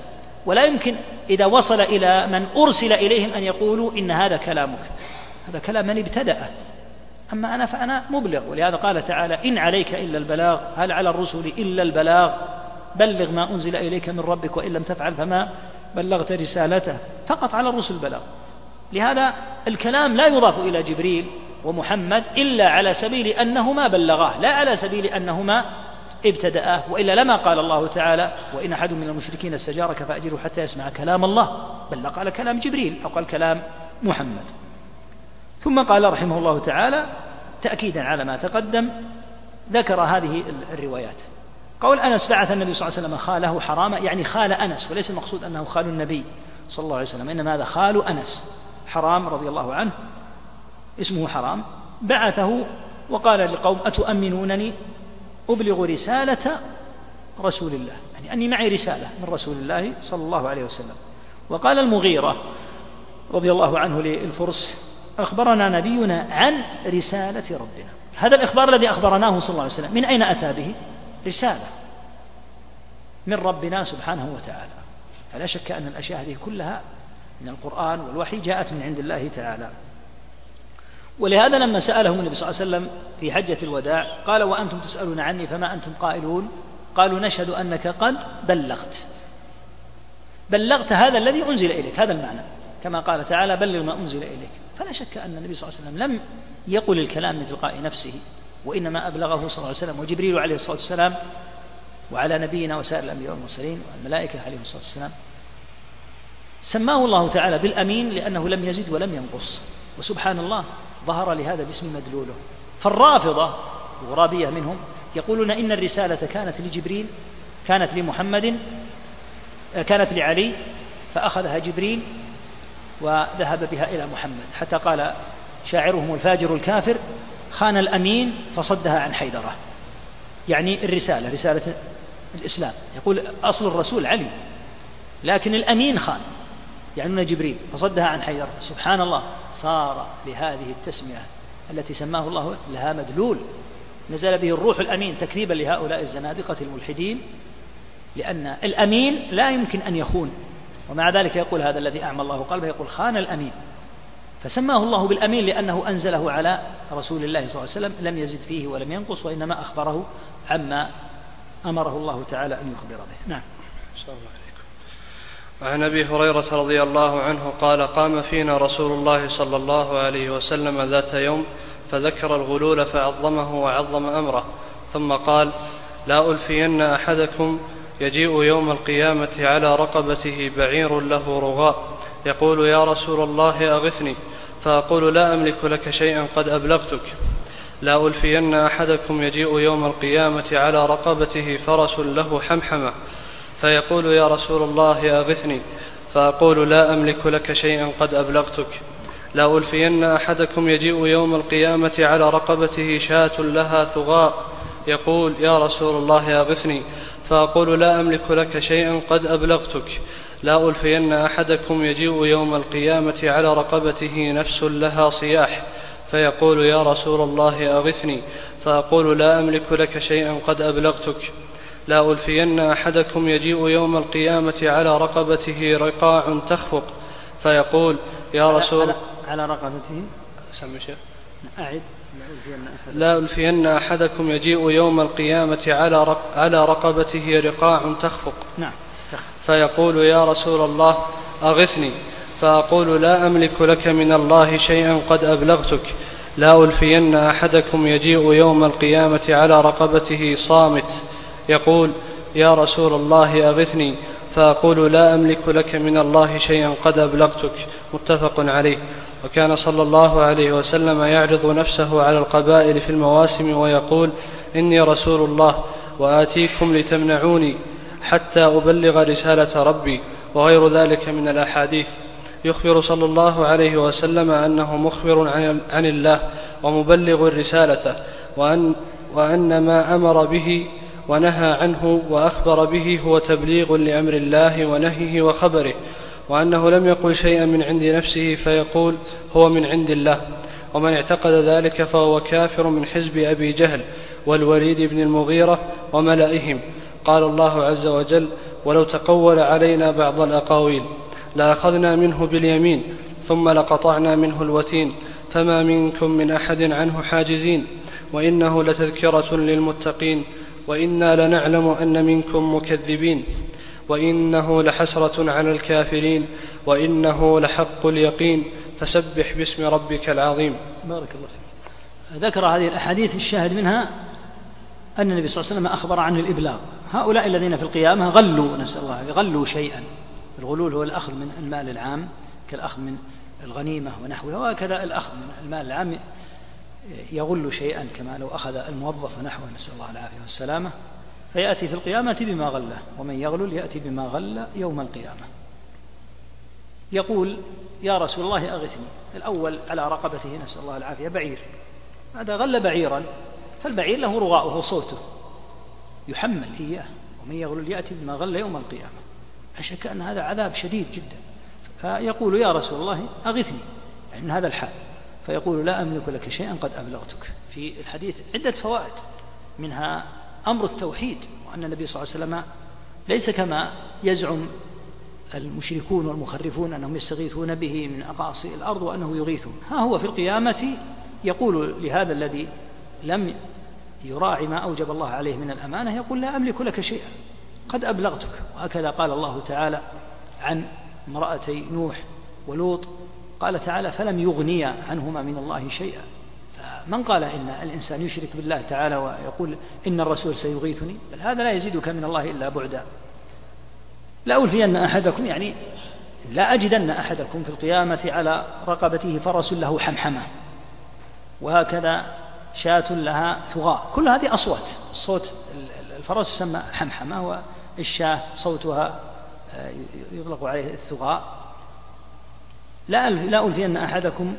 ولا يمكن إذا وصل إلى من أرسل إليهم أن يقولوا إن هذا كلامك. هذا كلام من ابتدأ. أما أنا فأنا مبلغ ولهذا قال تعالى إن عليك إلا البلاغ. هل على الرسل إلا البلاغ؟ بلغ ما أنزل إليك من ربك وإن لم تفعل فما بلغت رسالته. فقط على الرسل بلاغ. لهذا الكلام لا يضاف إلى جبريل ومحمد إلا على سبيل أنهما بلغاه لا على سبيل أنهما ابتدأه وإلا لما قال الله تعالى وإن أحد من المشركين استجارك فأجره حتى يسمع كلام الله. بل قال كلام جبريل أو قال كلام محمد. ثم قال رحمه الله تعالى تأكيدا على ما تقدم ذكر هذه الروايات. قول أنس بعث النبي صلى الله عليه وسلم خاله حراما يعني خال أنس وليس المقصود أنه خال النبي صلى الله عليه وسلم إنما هذا خال أنس حرام رضي الله عنه اسمه حرام. بعثه وقال للقوم أتؤمنونني أبلغ رسالة رسول الله يعني أني معي رسالة من رسول الله صلى الله عليه وسلم. وقال المغيرة رضي الله عنه للفرس أخبرنا نبينا عن رسالة ربنا. هذا الإخبار الذي أخبرناه صلى الله عليه وسلم من أين أتى به؟ رسالة من ربنا سبحانه وتعالى. فلا شك أن الأشياء هذه كلها من القرآن والوحي جاءت من عند الله تعالى. ولهذا لما سألهم النبي صلى الله عليه وسلم في حجة الوداع قال وأنتم تسألون عني فما أنتم قائلون؟ قالوا نشهد أنك قد بلغت. بلغت هذا الذي أنزل إليك هذا المعنى. كما قال تعالى بلغ ما أنزل إليك. فلا شك أن النبي صلى الله عليه وسلم لم يقل الكلام من تلقاء نفسه وإنما أبلغه صلى الله عليه وسلم وجبريل عليه الصلاة والسلام وعلى نبينا وسائر الأنبياء والمرسلين والملائكة عليهم الصلاة والسلام. سماه الله تعالى بالأمين لأنه لم يزد ولم ينقص وسبحان الله ظهر لهذا الاسم مدلوله. فالرافضة الغرابية منهم يقولون إن الرسالة كانت لجبريل كانت لمحمد كانت لعلي فأخذها جبريل وذهب بها إلى محمد. حتى قال شاعرهم الفاجر الكافر خان الأمين فصدها عن حيدرة. يعني الرسالة رسالة الإسلام. يقول أصل الرسول علي لكن الأمين خان. يعنون جبريل فصدها عن حيدرة. سبحان الله صار لهذه التسمية التي سماه الله لها مدلول. نزل به الروح الأمين تكذيبا لهؤلاء الزنادقة الملحدين لأن الأمين لا يمكن أن يخون ومع ذلك يقول هذا الذي أعمى الله قلبه يقول خان الأمين. فسماه الله بالأمين لأنه أنزله على رسول الله صلى الله عليه وسلم لم يزد فيه ولم ينقص وإنما أخبره عما أمره الله تعالى أن يخبر به. نعم. وعن أبي هريرة رضي الله عنه قال قام فينا رسول الله صلى الله عليه وسلم ذات يوم فذكر الغلول فعظمه وعظم أمره ثم قال لا ألفين أحدكم يجيء يوم القيامة على رقبته بعير له رغاء. يقول يا رسول الله أغثني. فأقول لا أملك لك شيئا قد أبلغتك. لا ألفين أحدكم يجيء يوم القيامة على رقبته فرس له حمحمة. فيقول يا رسول الله أغثني. فأقول لا أملك لك شيئا قد أبلغتك. لا ألفين أحدكم يجيء يوم القيامة على رقبته شاة لها ثغاء. يقول يا رسول الله أغثني. فأقول لا أملك لك شيئا قد أبلغتك. لا ألفين أحدكم يجيء يوم القيامة على رقبته نفس لها صياح فيقول يا رسول الله أغثني. فأقول لا أملك لك شيئا قد أبلغتك. لا ألفين أحدكم يجيء يوم القيامة على رقبته رقاع تخفق فيقول يا رسول على رقبته؟ سمي شيخ. أعد. لا ألفين أحدكم يجيء يوم القيامة على على رقبته رقاع تخفق. نعم. فيقول يا رسول الله أغثني. فأقول لا أملك لك من الله شيئا قد أبلغتك. لا ألفين أحدكم يجيء يوم القيامة على رقبته صامت. يقول يا رسول الله أغثني. فأقول لا أملك لك من الله شيئا قد أبلغتك. متفق عليه. وكان صلى الله عليه وسلم يعرض نفسه على القبائل في المواسم ويقول إني رسول الله وآتيكم لتمنعوني حتى أبلغ رسالة ربي وغير ذلك من الأحاديث. يخبر صلى الله عليه وسلم أنه مخبر عن الله ومبلغ رسالته وأن, وأن ما أمر به ونهى عنه وأخبر به هو تبليغ لأمر الله ونهيه وخبره وأنه لم يقل شيئا من عند نفسه فيقول هو من عند الله. ومن اعتقد ذلك فهو كافر من حزب أبي جهل والوليد بن المغيرة وملئهم قال الله عز وجل ولو تقول علينا بعض الأقاويل لأخذنا منه باليمين ثم لقطعنا منه الوتين فما منكم من أحد عنه حاجزين وإنه لتذكرة للمتقين وإنا لنعلم أن منكم مكذبين وإنه لحسرة على الكافرين وإنه لحق اليقين. فسبح باسم ربك العظيم. بارك الله فيك. ذكر هذه الأحاديث الشاهد منها أن النبي صلى الله عليه وسلم أخبر عن الإبلاغ. هؤلاء الذين في القيامة غلوا نسأل الله غلوا شيئا. الغلول هو الأخذ من المال العام كالأخذ من الغنيمة ونحوها وهكذا الأخذ من المال العام يغل شيئا كما لو أخذ الموظف ونحوه نسأل الله العافية والسلامة. فيأتي في القيامة بما غله ومن يغلل يأتي بما غل يوم القيامة. يقول يا رسول الله أغثني. الأول على رقبته نسأل الله العافية. بعير. هذا غل بعيرا فالبعير له رغاؤه صوته يحمل إياه ومن يغلل يأتي بما غل يوم القيامة. فشك أن هذا عذاب شديد جدا. فيقول يا رسول الله أغثني. يعني من هذا الحال. فيقول لا أملك لك شيئا قد أبلغتك. في الحديث عدة فوائد منها أمر التوحيد وأن النبي صلى الله عليه وسلم ليس كما يزعم المشركون والمخرفون أنهم يستغيثون به من أقاصي الأرض وأنه يغيثهم ها هو في القيامة يقول لهذا الذي لم يراعي ما أوجب الله عليه من الأمانة يقول لا أملك لك شيئا قد أبلغتك. وهكذا قال الله تعالى عن امرأتي نوح ولوط قال تعالى فلم يغني عنهما من الله شيئا. فمن قال إن الإنسان يشرك بالله تعالى ويقول إن الرسول سيغيثني؟ بل هذا لا يزيدك من الله إلا بعدا. لا ألفين أحدكم يعني لا أجدن أحدكم في القيامة على رقبته فرس له حمحمة. وهكذا شاة لها ثغاء. كل هذه أصوات. صوت الفرس يسمى حمحمة والشاة صوتها يطلق عليه الثغاء. لا لا ألفين أحدكم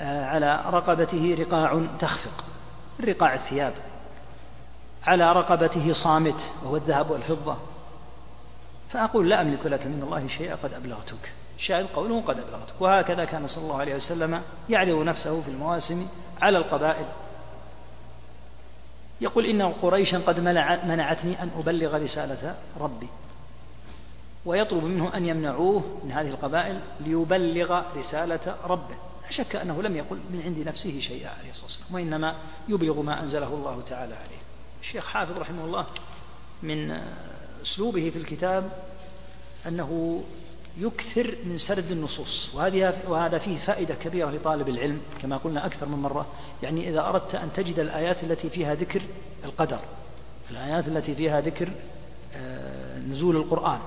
على رقبته رقاع تخفق رقاع الثياب على رقبته صامت وهو الذهب والفضة. فأقول لا أملك لك من الله شيئا قد أبلغتك. شاهد قوله قد أبلغتك. وهكذا كان صلى الله عليه وسلم يعرض نفسه في المواسم على القبائل. يقول إن قريشا قد منعتني أن أبلغ رسالة ربي ويطلب منه أن يمنعوه من هذه القبائل ليبلغ رسالة ربه. لا شك أنه لم يقل من عند نفسه شيئا عليه الصلاة والسلام وإنما يبلغ ما أنزله الله تعالى عليه. الشيخ حافظ رحمه الله من أسلوبه في الكتاب أنه يكثر من سرد النصوص وهذه وهذا فيه فائدة كبيرة لطالب العلم كما قلنا أكثر من مرة يعني إذا أردت أن تجد الآيات التي فيها ذكر القدر الآيات التي فيها ذكر آه، نزول القرآن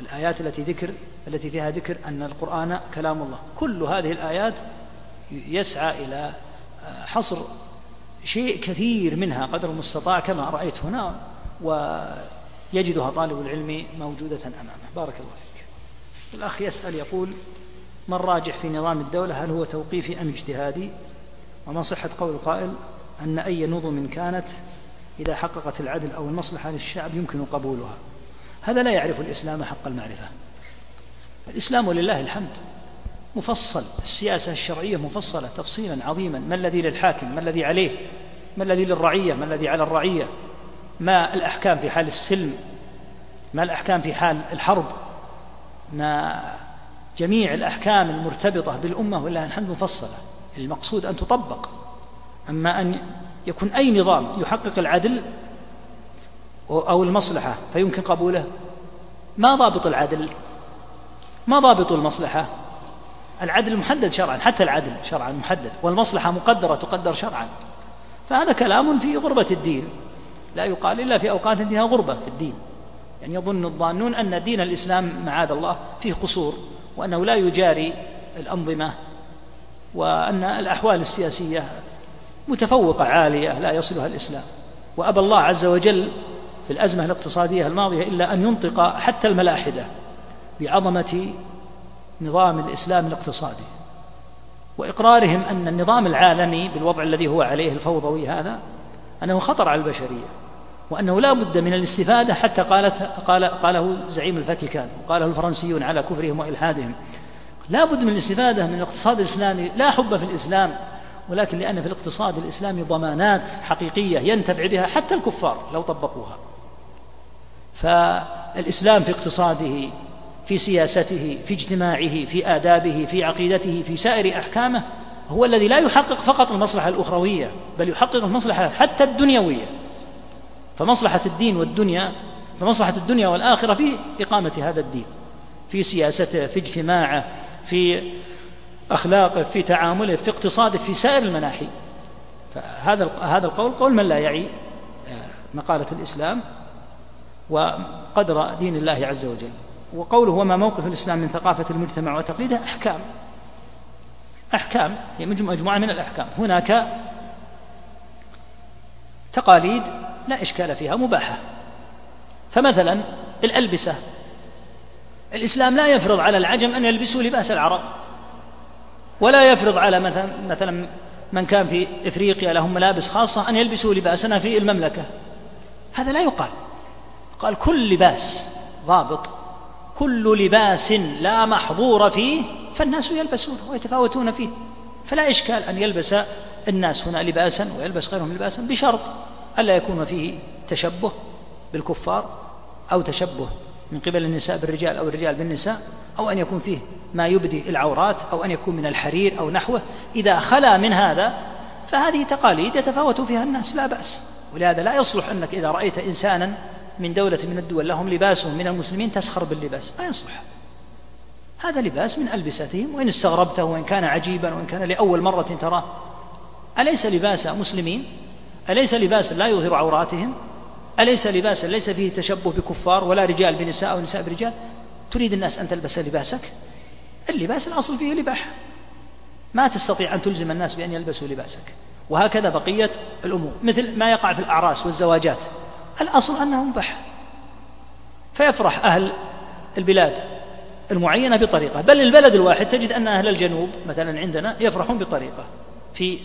الآيات التي ذكر التي فيها ذكر أن القرآن كلام الله كل هذه الآيات يسعى إلى حصر شيء كثير منها قدر المستطاع كما رأيت هنا ويجدها طالب العلم موجودة أمامه. بارك الله فيك. الأخ يسأل يقول ما الراجح في نظام الدولة؟ هل هو توقيفي أم اجتهادي وما صحة قول القائل أن أي نظم كانت إذا حققت العدل أو المصلحة للشعب يمكن قبولها. هذا لا يعرف الإسلام حق المعرفة. الإسلام ولله الحمد. مفصل السياسة الشرعية مفصلة تفصيلا عظيما. ما الذي للحاكم؟ ما الذي عليه؟ ما الذي للرعية؟ ما الذي على الرعية؟ ما الأحكام في حال السلم؟ ما الأحكام في حال الحرب؟ ما جميع الأحكام المرتبطة بالأمة ولله الحمد مفصلة. المقصود أن تطبق. أما أن يكون أي نظام يحقق العدل أو المصلحة فيمكن قبوله. ما ضابط العدل؟ ما ضابط المصلحة؟ العدل محدد شرعا حتى العدل شرعا محدد والمصلحة مقدرة تقدر شرعا. فهذا كلام في غربة الدين. لا يقال إلا في أوقات فيها غربة في الدين. يعني يظن الظانون أن دين الإسلام معاذ الله فيه قصور وأنه لا يجاري الأنظمة وأن الأحوال السياسية متفوقة عالية لا يصلها الإسلام. وأبى الله عز وجل في الأزمة الاقتصادية الماضية إلا أن ينطق حتى الملاحدة بعظمة نظام الإسلام الاقتصادي وإقرارهم أن النظام العالمي بالوضع الذي هو عليه الفوضوي هذا أنه خطر على البشرية وأنه لا بد من الاستفادة حتى قالت قال قاله زعيم الفاتيكان وقاله الفرنسيون على كفرهم وإلحادهم. لا بد من الاستفادة من الاقتصاد الإسلامي لا حب في الإسلام ولكن لأن في الاقتصاد الإسلامي ضمانات حقيقية ينتفع بها حتى الكفار لو طبقوها. فالإسلام في اقتصاده في سياسته في اجتماعه في آدابه في عقيدته في سائر أحكامه هو الذي لا يحقق فقط المصلحة الأخروية بل يحقق المصلحة حتى الدنيوية. فمصلحة الدين والدنيا فمصلحة الدنيا والآخرة في إقامة هذا الدين في سياسته في اجتماعه في أخلاقه في تعامله في اقتصاده في سائر المناحي. فهذا هذا القول قول من لا يعي آه، مقالة الإسلام وقدر دين الله عز وجل. وقوله وما موقف الإسلام من ثقافة المجتمع وتقليده أحكام. أحكام هي مجموعة من الأحكام. هناك تقاليد لا إشكال فيها مباحة. فمثلا الألبسة. الإسلام لا يفرض على العجم أن يلبسوا لباس العرب. ولا يفرض على مثلا مثلا من كان في إفريقيا لهم ملابس خاصة أن يلبسوا لباسنا في المملكة. هذا لا يقال. قال كل لباس ضابط. كل لباس لا محظور فيه فالناس يلبسونه ويتفاوتون فيه. فلا إشكال أن يلبس الناس هنا لباسا ويلبس غيرهم لباسا بشرط ألا يكون فيه تشبه بالكفار أو تشبه من قبل النساء بالرجال أو الرجال بالنساء أو أن يكون فيه ما يبدي العورات أو أن يكون من الحرير أو نحوه. إذا خلا من هذا فهذه تقاليد يتفاوت فيها الناس لا بأس. ولهذا لا يصلح أنك إذا رأيت إنسانا من دولة من الدول لهم لباسهم من المسلمين تسخر باللباس. ما يصلح. هذا لباس من ألبستهم وإن استغربته وإن كان عجيبا وإن كان لأول مرة تراه. أليس لباس مسلمين؟ أليس لباس لا يظهر عوراتهم؟ أليس لباسا ليس فيه تشبه بكفار ولا رجال بنساء أو نساء برجال؟ تريد الناس أن تلبس لباسك؟ اللباس الأصل فيه الإباحة ما تستطيع أن تلزم الناس بأن يلبسوا لباسك. وهكذا بقية الأمور. مثل ما يقع في الأعراس والزواجات. الأصل أنه مباح. فيفرح أهل البلاد المعينة بطريقة. بل البلد الواحد تجد أن أهل الجنوب مثلا عندنا يفرحون بطريقة. في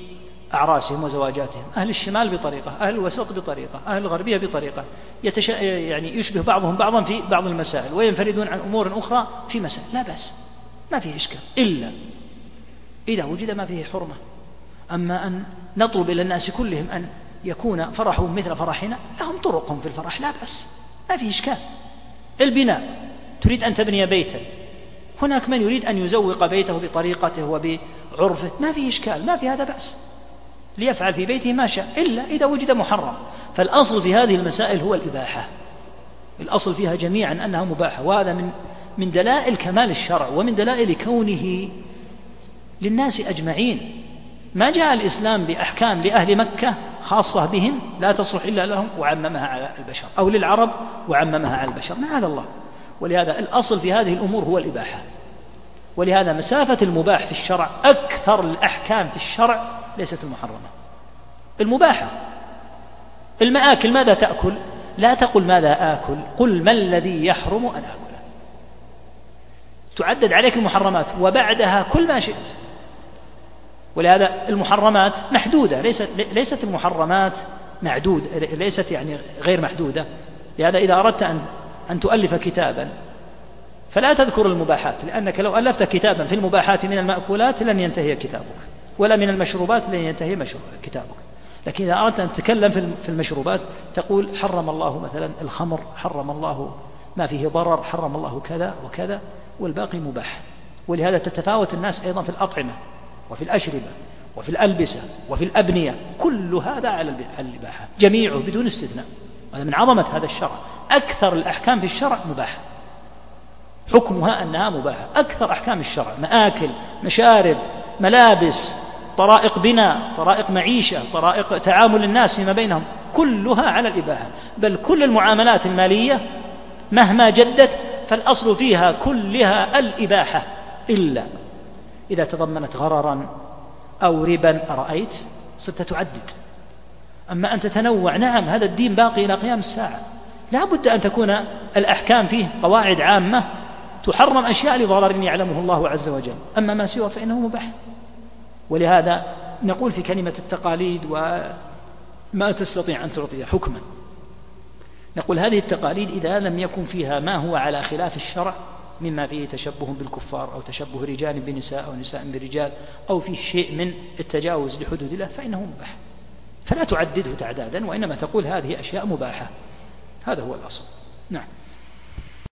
أعراسهم وزواجاتهم. أهل الشمال بطريقة. أهل الوسط بطريقة. أهل الغربية بطريقة. يتش... يعني يشبه بعضهم بعضا في بعض المسائل. وينفردون عن أمور أخرى في مسائل. لا بأس. ما فيه إشكال. إلا إذا وجد ما فيه حرمة. أما أن نطلب إلى الناس كلهم أن يكون فرحهم مثل فرحنا لهم طرقهم في الفرح لا بأس ما فيه إشكال. البناء تريد أن تبني بيتا هناك من يريد أن يزوق بيته بطريقته وبعرفه ما في إشكال ما في هذا بأس. ليفعل في بيته ما شاء إلا إذا وجد محرم. فالأصل في هذه المسائل هو الإباحة. الأصل فيها جميعا أنها مباحة وهذا من من دلائل كمال الشرع ومن دلائل كونه للناس أجمعين. ما جاء الإسلام بأحكام لأهل مكة خاصة بهم لا تصلح إلا لهم وعممها على البشر أو للعرب وعممها على البشر معاذ الله؟ ولهذا الأصل في هذه الأمور هو الإباحة. ولهذا مسافة المباح في الشرع أكثر الأحكام في الشرع ليست المحرمة المباحة. المآكل ماذا تأكل؟ لا تقل ماذا آكل قل ما الذي يحرم أن آكله. تعدد عليك المحرمات وبعدها كل ما شئت. ولهذا المحرمات محدودة ليست ليست المحرمات معدود ليست يعني غير محدودة. لهذا إذا أردت أن أن تؤلف كتابا فلا تذكر المباحات لأنك لو ألفت كتابا في المباحات من المأكولات لن ينتهي كتابك ولا من المشروبات لن ينتهي كتابك. لكن إذا أردت أن تتكلم في المشروبات تقول حرم الله مثلا الخمر حرم الله ما فيه ضرر حرم الله كذا وكذا والباقي مباح. ولهذا تتفاوت الناس أيضا في الأطعمة. وفي الأشربة وفي الألبسة وفي الأبنية كل هذا على الإباحة جميعه بدون استثناء. هذا من عظمة هذا الشرع. أكثر الأحكام في الشرع مباحة. حكمها أنها مباحة. أكثر أحكام الشرع. مآكل مشارب ملابس طرائق بناء طرائق معيشة طرائق تعامل الناس فيما بينهم. كلها على الإباحة. بل كل المعاملات المالية مهما جدت فالأصل فيها كلها الإباحة إلا إذا تضمنت غررا أو ربا أرأيت؟ صرت تعدد. أما أن تتنوع نعم هذا الدين باقي إلى قيام الساعة. لا بد أن تكون الأحكام فيه قواعد عامة تحرم أشياء لضرر يعلمه الله عز وجل. أما ما سوى فإنه مباح. ولهذا نقول في كلمة التقاليد وما تستطيع أن تعطي حكما. نقول هذه التقاليد إذا لم يكن فيها ما هو على خلاف الشرع مما فيه تشبه بالكفار أو تشبه رجال بنساء أو نساء برجال أو فيه شيء من التجاوز لحدود الله فإنه مباح. فلا تعدده تعدادا وإنما تقول هذه أشياء مباحة. هذا هو الأصل. نعم.